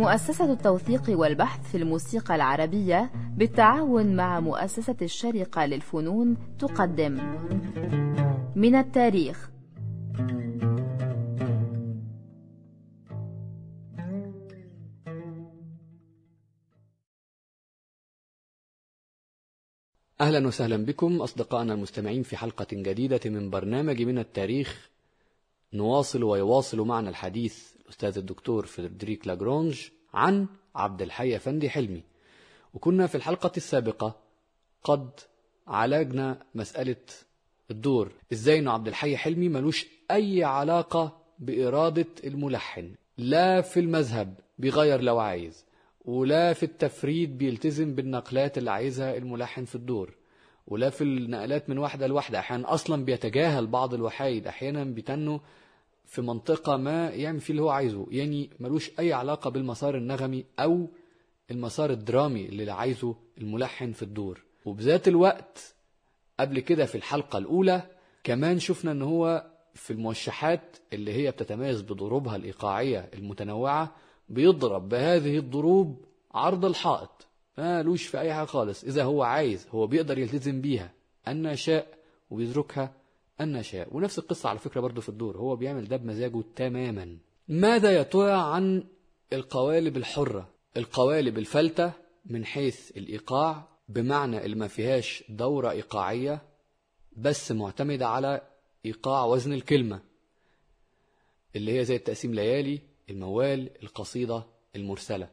مؤسسة التوثيق والبحث في الموسيقى العربية بالتعاون مع مؤسسة الشرقة للفنون تقدم. من التاريخ. أهلا وسهلا بكم أصدقائنا المستمعين في حلقة جديدة من برنامج من التاريخ. نواصل ويواصل معنا الحديث الأستاذ الدكتور فريدريك لاجرونج عن عبد الحي أفندي حلمي. وكنا في الحلقة السابقة قد عالجنا مسألة الدور. إزاي إنه عبد الحي حلمي ملوش أي علاقة بإرادة الملحن. لا في المذهب بيغير لو عايز ولا في التفريد بيلتزم بالنقلات اللي عايزها الملحن في الدور ولا في النقلات من واحدة لواحدة. أحيانا أصلا بيتجاهل بعض الوحايد أحيانا بيتنوا في منطقة ما يعمل فيه اللي هو عايزه يعني ملوش أي علاقة بالمسار النغمي أو المسار الدرامي اللي عايزه الملحن في الدور. وبذات الوقت قبل كده في الحلقة الأولى كمان شفنا أن هو في الموشحات اللي هي بتتميز بضروبها الإيقاعية المتنوعة بيضرب بهذه الضروب عرض الحائط. مالوش في أي حاجة خالص. إذا هو عايز هو بيقدر يلتزم بيها. أن شاء وبيتركها أن شاء ونفس القصة على فكرة برضو في الدور. هو بيعمل ده بمزاجه تماما. ماذا يا ترى عن القوالب الحرة؟ القوالب الفلتة من حيث الإيقاع بمعنى اللي ما فيهاش دورة إيقاعية بس معتمدة على إيقاع وزن الكلمة اللي هي زي التقسيم ليالي الموال القصيدة المرسلة.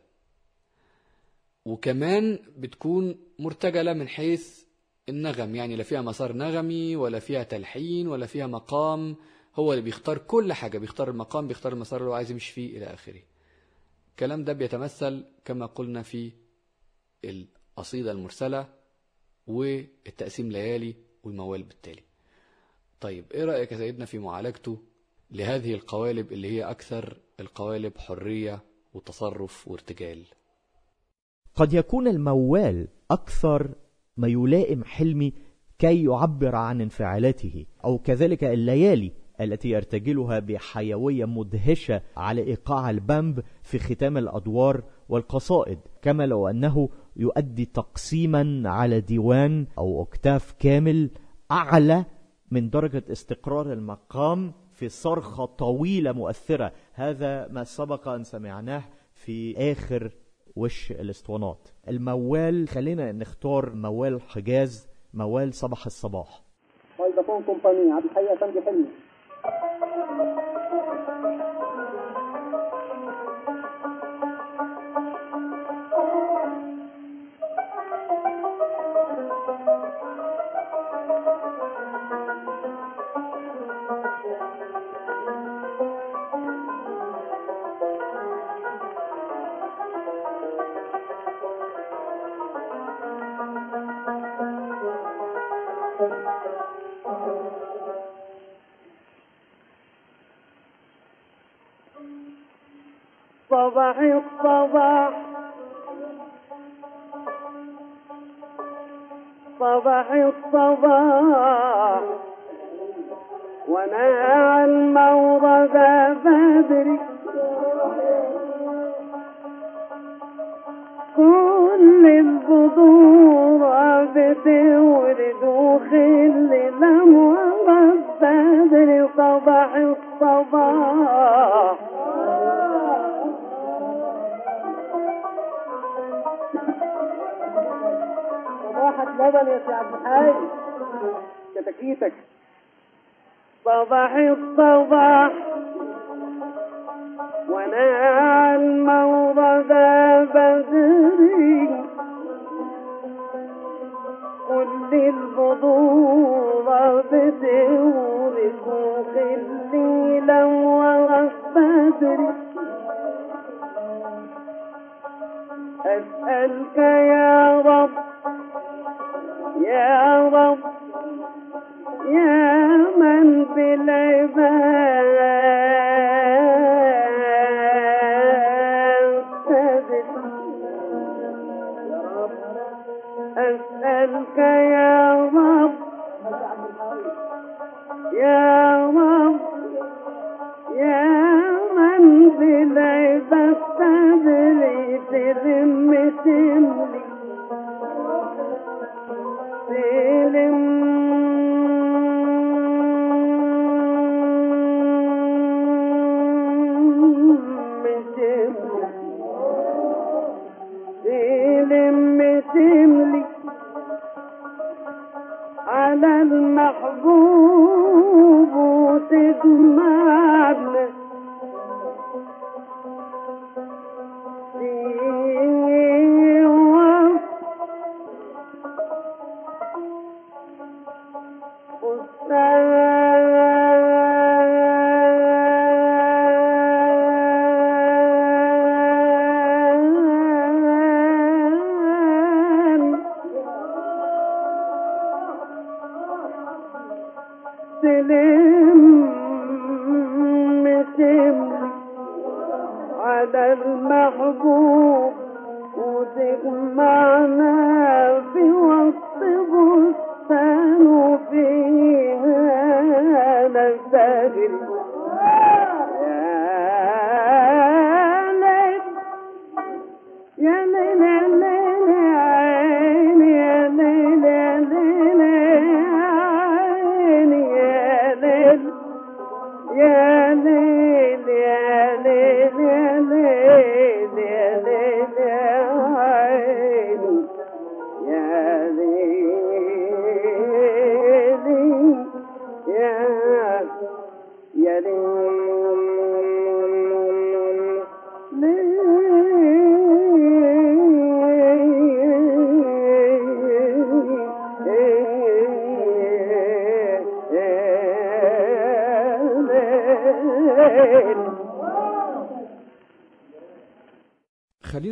وكمان بتكون مرتجلة من حيث النغم يعني لا فيها مسار نغمي ولا فيها تلحين ولا فيها مقام. هو اللي بيختار كل حاجة بيختار المقام بيختار المسار اللي هو عايز يمشي فيه إلى آخره. الكلام ده بيتمثل كما قلنا في القصيدة المرسلة والتقسيم ليالي والموال بالتالي. طيب إيه رأيك يا سيدنا في معالجته لهذه القوالب اللي هي أكثر القوالب حرية وتصرف وارتجال؟ قد يكون الموال أكثر ما يلائم حلمي كي يعبر عن انفعالاته أو كذلك الليالي التي يرتجلها بحيوية مدهشة على إيقاع البامب في ختام الأدوار والقصائد. كما لو أنه يؤدي تقسيما على ديوان أو أكتاف كامل أعلى من درجة استقرار المقام في صرخة طويلة مؤثرة. هذا ما سبق أن سمعناه في آخر وش الاسطوانات. الموال خلينا نختار موال حجاز موال صباح الصباح. فودافون كومباني عبد الحي افندي حلمي صباح الصباح صباح الصباح وأنا على المورد بدري كل البذور بتورد صباح الصباح وأنا أسألك يا رب يا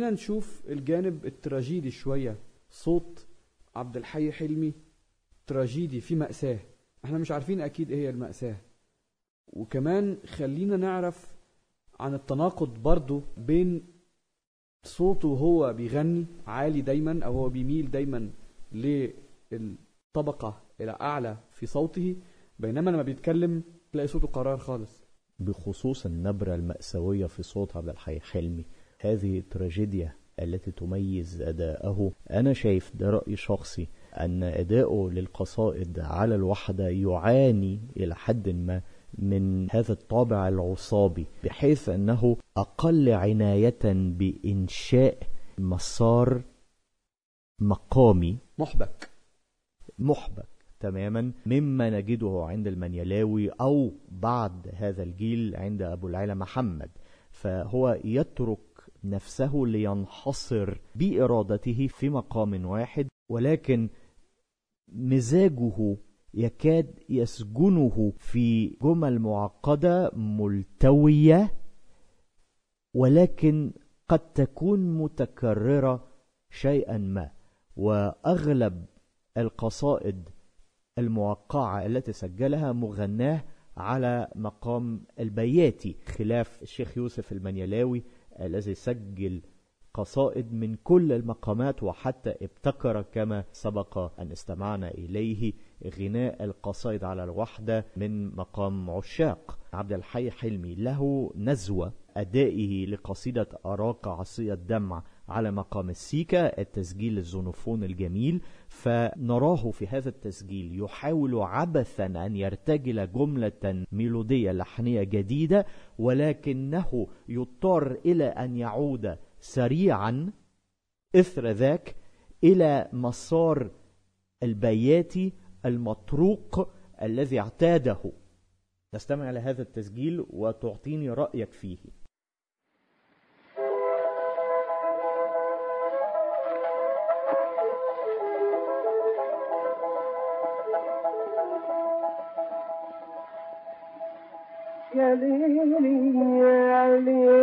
خلينا نشوف الجانب التراجيدي شوية. صوت عبد الحي حلمي تراجيدي في مأساة. إحنا مش عارفين أكيد إيه هي المأساة. وكمان خلينا نعرف عن التناقض برضو بين صوته وهو بيغني عالي دايما أو هو بيميل دايما للطبقة إلى أعلى في صوته. بينما لما بيتكلم تلاقي صوته قرار خالص. بخصوص النبرة المأساوية في صوت عبد الحي حلمي. هذه التراجيديا التي تميز أداءه. أنا شايف ده رأي شخصي أن أداؤه للقصائد على الوحدة يعاني إلى حد ما من هذا الطابع العصابي بحيث أنه أقل عناية بإنشاء مسار مقامي. محبك. محبك تماما مما نجده عند المنيلاوي أو بعد هذا الجيل عند أبو العلا محمد. فهو يترك نفسه لينحصر بإرادته في مقام واحد ولكن مزاجه يكاد يسجنه في جمل معقدة ملتوية ولكن قد تكون متكررة شيئا ما. وأغلب القصائد الموقعة التي سجلها مغناه على مقام البياتي خلاف الشيخ يوسف المنيلاوي الذي سجل قصائد من كل المقامات وحتى ابتكر كما سبق أن استمعنا إليه غناء القصائد على الوحدة من مقام عشاق. عبد الحي حلمي له نزوة. أدائه لقصيدة أراك عصي الدمع على مقام السيكا التسجيل الزونوفون الجميل. فنراه في هذا التسجيل يحاول عبثا أن يرتجل جملة ميلودية لحنية جديدة ولكنه يضطر إلى أن يعود سريعا إثر ذاك إلى مسار البياتي المطروق الذي اعتاده. نستمع إلى هذا التسجيل وتعطيني رأيك فيه. Ali, Ali,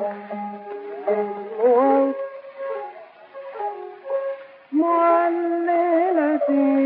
One little thing.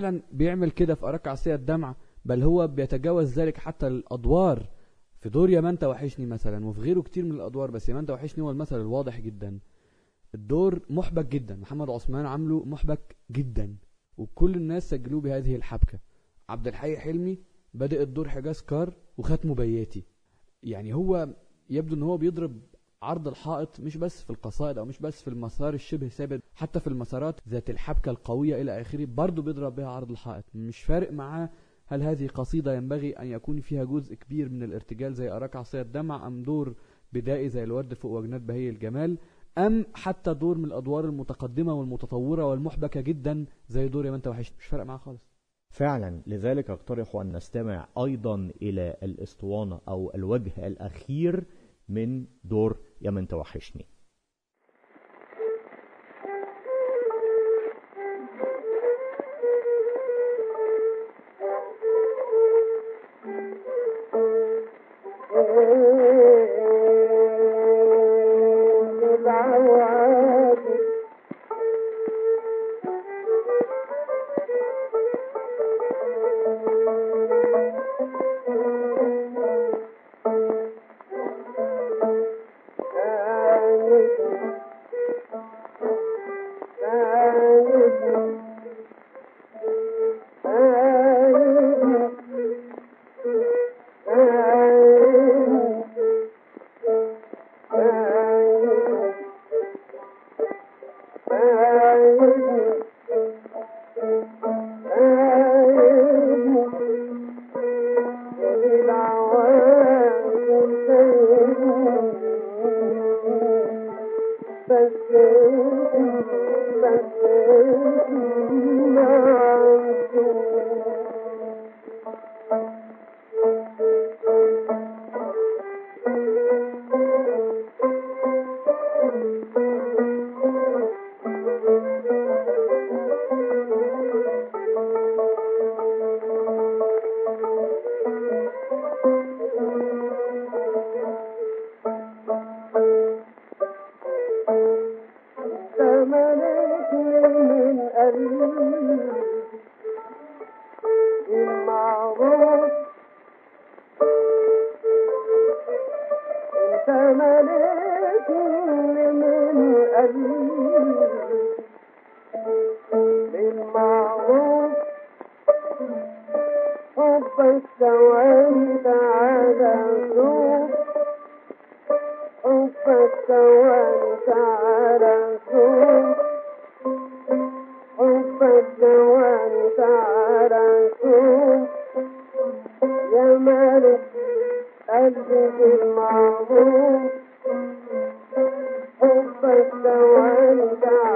فعلا بيعمل كده في أراك عصية الدمع بل هو بيتجاوز ذلك حتى الأدوار. في دور يا من توحشني مثلا وفي غيره كتير من الأدوار بس يا من توحشني هو المثل الواضح جدا. الدور محبك جدا محمد عثمان عامله محبك جدا وكل الناس سجلوه بهذه الحبكة. عبد الحي حلمي بدأ الدور حجاز كار وختمه بياتي. يعني هو يبدو إن هو بيضرب عرض الحائط مش بس في القصائد أو مش بس في المسار الشبه ثابت حتى في المسارات ذات الحبكة القوية إلى آخره برضه بيضرب بها عرض الحائط. مش فارق معاه هل هذه قصيدة ينبغي أن يكون فيها جزء كبير من الارتجال زي أراك عصية الدمع أم دور بدائي زي الورد فوق وجنات بهي الجمال أم حتى دور من الأدوار المتقدمة والمتطورة والمحبكة جدا زي دور يا ما أنت وحشني مش فارق معاه خالص. فعلا لذلك اقترح أن نستمع أيضا إلى الأسطوانة أو الوجه الأخير من دور يا من توحشني. حبك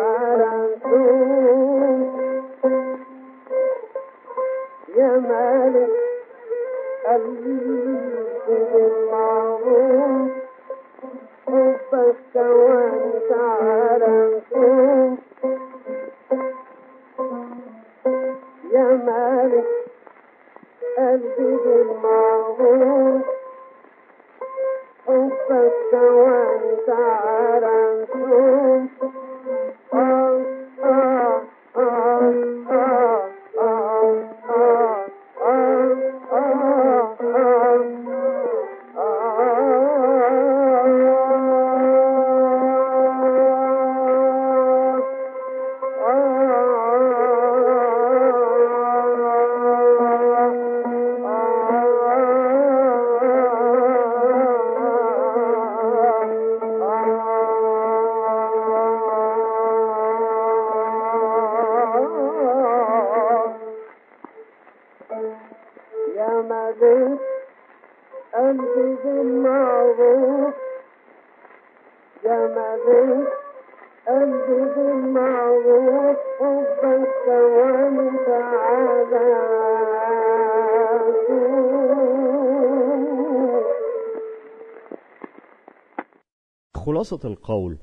خلاصة القول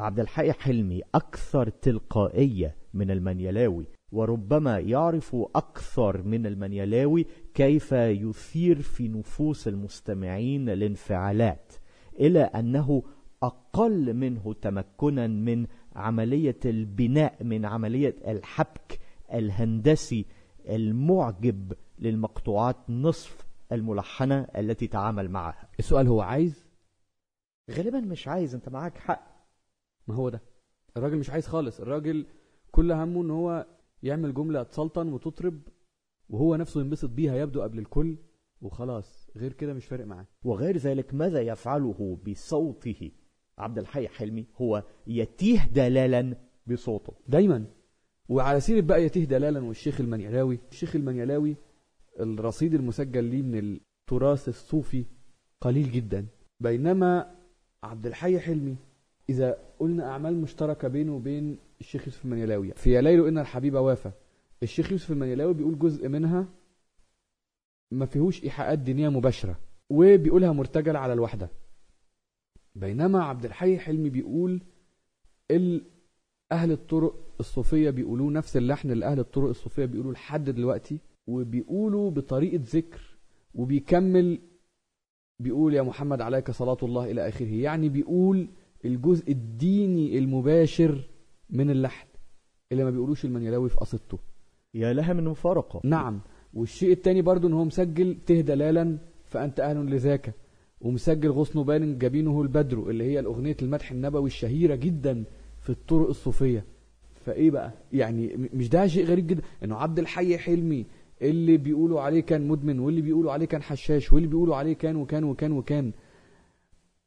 عبد الحي حلمي أكثر تلقائية من المنيلاوي وربما يعرف أكثر من المنيلاوي كيف يثير في نفوس المستمعين الانفعالات إلى أنه أقل منه تمكنا من عملية البناء من عملية الحبك الهندسي المعجب للمقطوعات نصف الملحنة التي تعامل معها. السؤال هو عايز غالبا مش عايز أنت معاك حق. ما هو ده. الراجل مش عايز خالص. الراجل كل همه إن هو يعمل جملة تسلطن وتطرب وهو نفسه ينبسط بيها يبدو قبل الكل وخلاص. غير كده مش فارق معاه. وغير ذلك ماذا يفعله بصوته عبد الحي حلمي؟ هو يتيه دلالا بصوته. دايما. وعلى سيرة بقى يتيه دلالا والشيخ المنيلاوي الشيخ المنيلاوي الرصيد المسجل ليه من التراث الصوفي قليل جدا. بينما عبد الحي حلمي إذا قلنا أعمال مشتركة بينه وبين الشيخ يوسف المنيلاوي في يا ليل إن الحبيب وافى الشيخ يوسف المنيلاوي بيقول جزء منها ما فيهوش إيحاءات دينية مباشرة وبيقولها مرتجل على الوحدة. بينما عبد الحي حلمي بيقول أهل الطرق الصوفية بيقولوه نفس اللحن اللي أهل الطرق الصوفية بيقولوه لحد دلوقتي وبيقولوا بطريقة ذكر وبيكمل بيقول يا محمد عليك صلاة الله إلى آخره. يعني بيقول الجزء الديني المباشر من اللحن اللي ما بيقولوش المنيلاوي في قصيدته. يا لها من مفارقة نعم. والشيء التاني برضو إن هو مسجل ته دلالا فأنت أهل لذاك. ومسجل غصن بان جبينه البدر اللي هي الأغنية المدح النبوي الشهيرة جدا في الطرق الصوفية. فإيه بقى؟ يعني مش ده شيء غريب جدا؟ إنه عبد الحي حلمي اللي بيقولوا عليه كان مدمن واللي بيقولوا عليه كان حشاش واللي بيقولوا عليه كان وكان وكان وكان.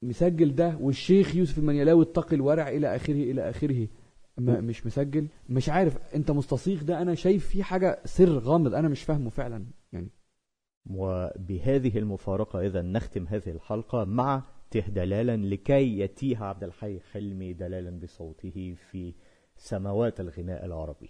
مسجل ده والشيخ يوسف المنيلاوي اتقي الورع إلى آخره إلى آخره. ما مش مسجل. مش عارف أنت مستصيغ ده أنا شايف فيه حاجة سر غامض أنا مش فاهمه فعلا يعني. وبهذه المفارقة إذا نختم هذه الحلقة مع ته دلالا لكي يتيه عبد الحي حلمي دلالا بصوته في سماوات الغناء العربي.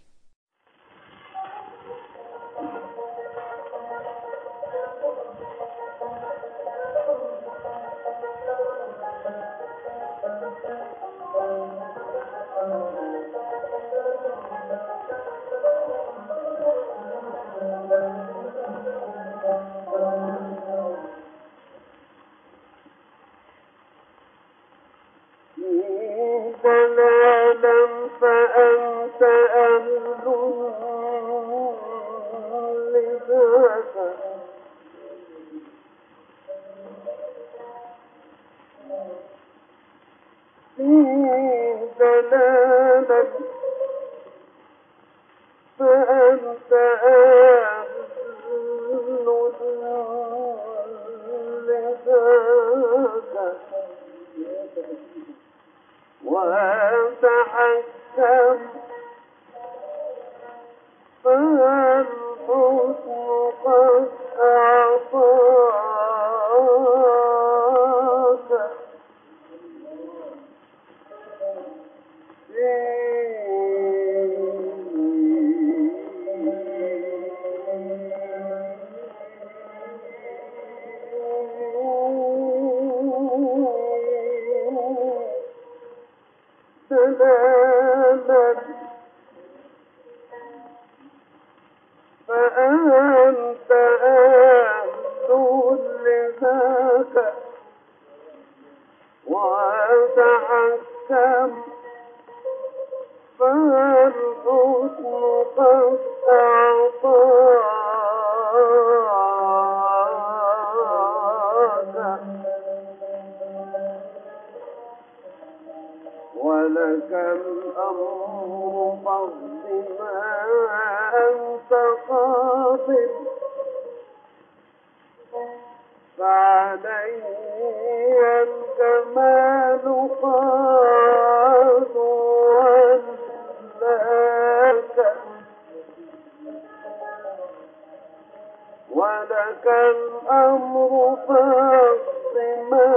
الأمر فاقض ما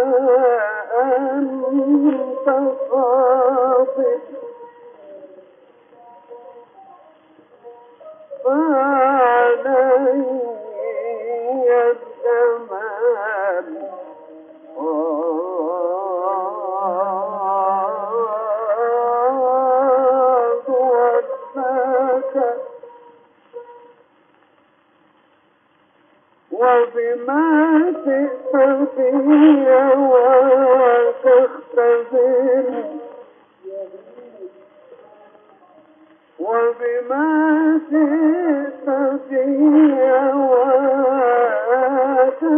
أنت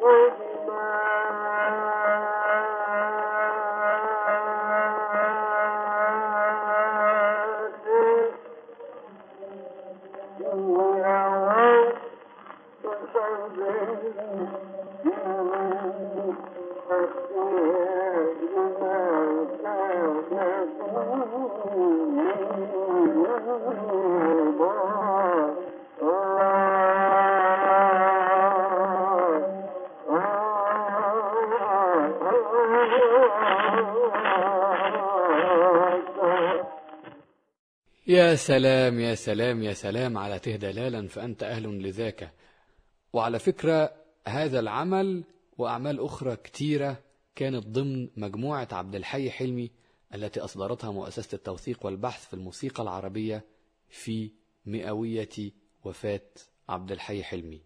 ما يا سلام يا سلام يا سلام على تهدلالا فأنت أهل لذاك. وعلى فكرة هذا العمل وأعمال أخرى كتيرة كانت ضمن مجموعة عبد الحي حلمي التي أصدرتها مؤسسة التوثيق والبحث في الموسيقى العربية في مئوية وفاة عبد الحي حلمي.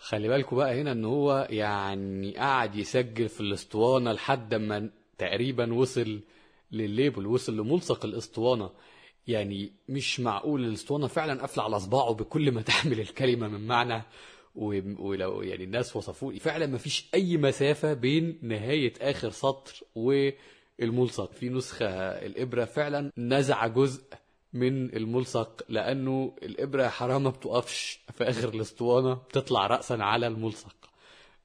خلي بالكوا بقى هنا إن هو يعني قعد يسجل في الأسطوانة لحد ما تقريبا وصل للليبل وصل لملصق الأسطوانة. يعني مش معقول الاسطوانة فعلا قافلة على صباعه بكل ما تحمل الكلمة من معنى ولو يعني الناس وصفوه فعلا ما فيش أي مسافة بين نهاية آخر سطر والملصق. في نسخة الإبرة فعلا نزع جزء من الملصق لأنه الإبرة حرام ما بتقفش في آخر الاسطوانة بتطلع رأسا على الملصق.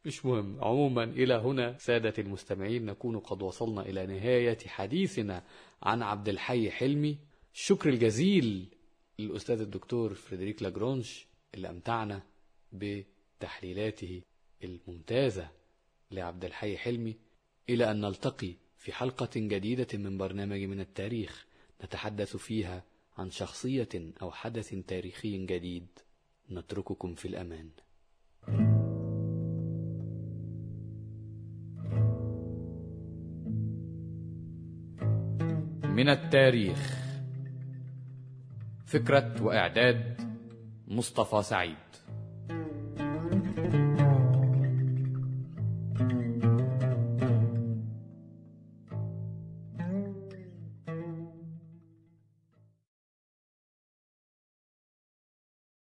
مش مهم. عموما إلى هنا سادة المستمعين نكون قد وصلنا إلى نهاية حديثنا عن عبد الحي حلمي. الشكر الجزيل للأستاذ الدكتور فريدريك لاجرونج اللي أمتعنا بتحليلاته الممتازة لعبد الحي حلمي إلى أن نلتقي في حلقة جديدة من برنامج من التاريخ نتحدث فيها عن شخصية أو حدث تاريخي جديد نترككم في الأمان. من التاريخ. فكرة وإعداد مصطفى سعيد.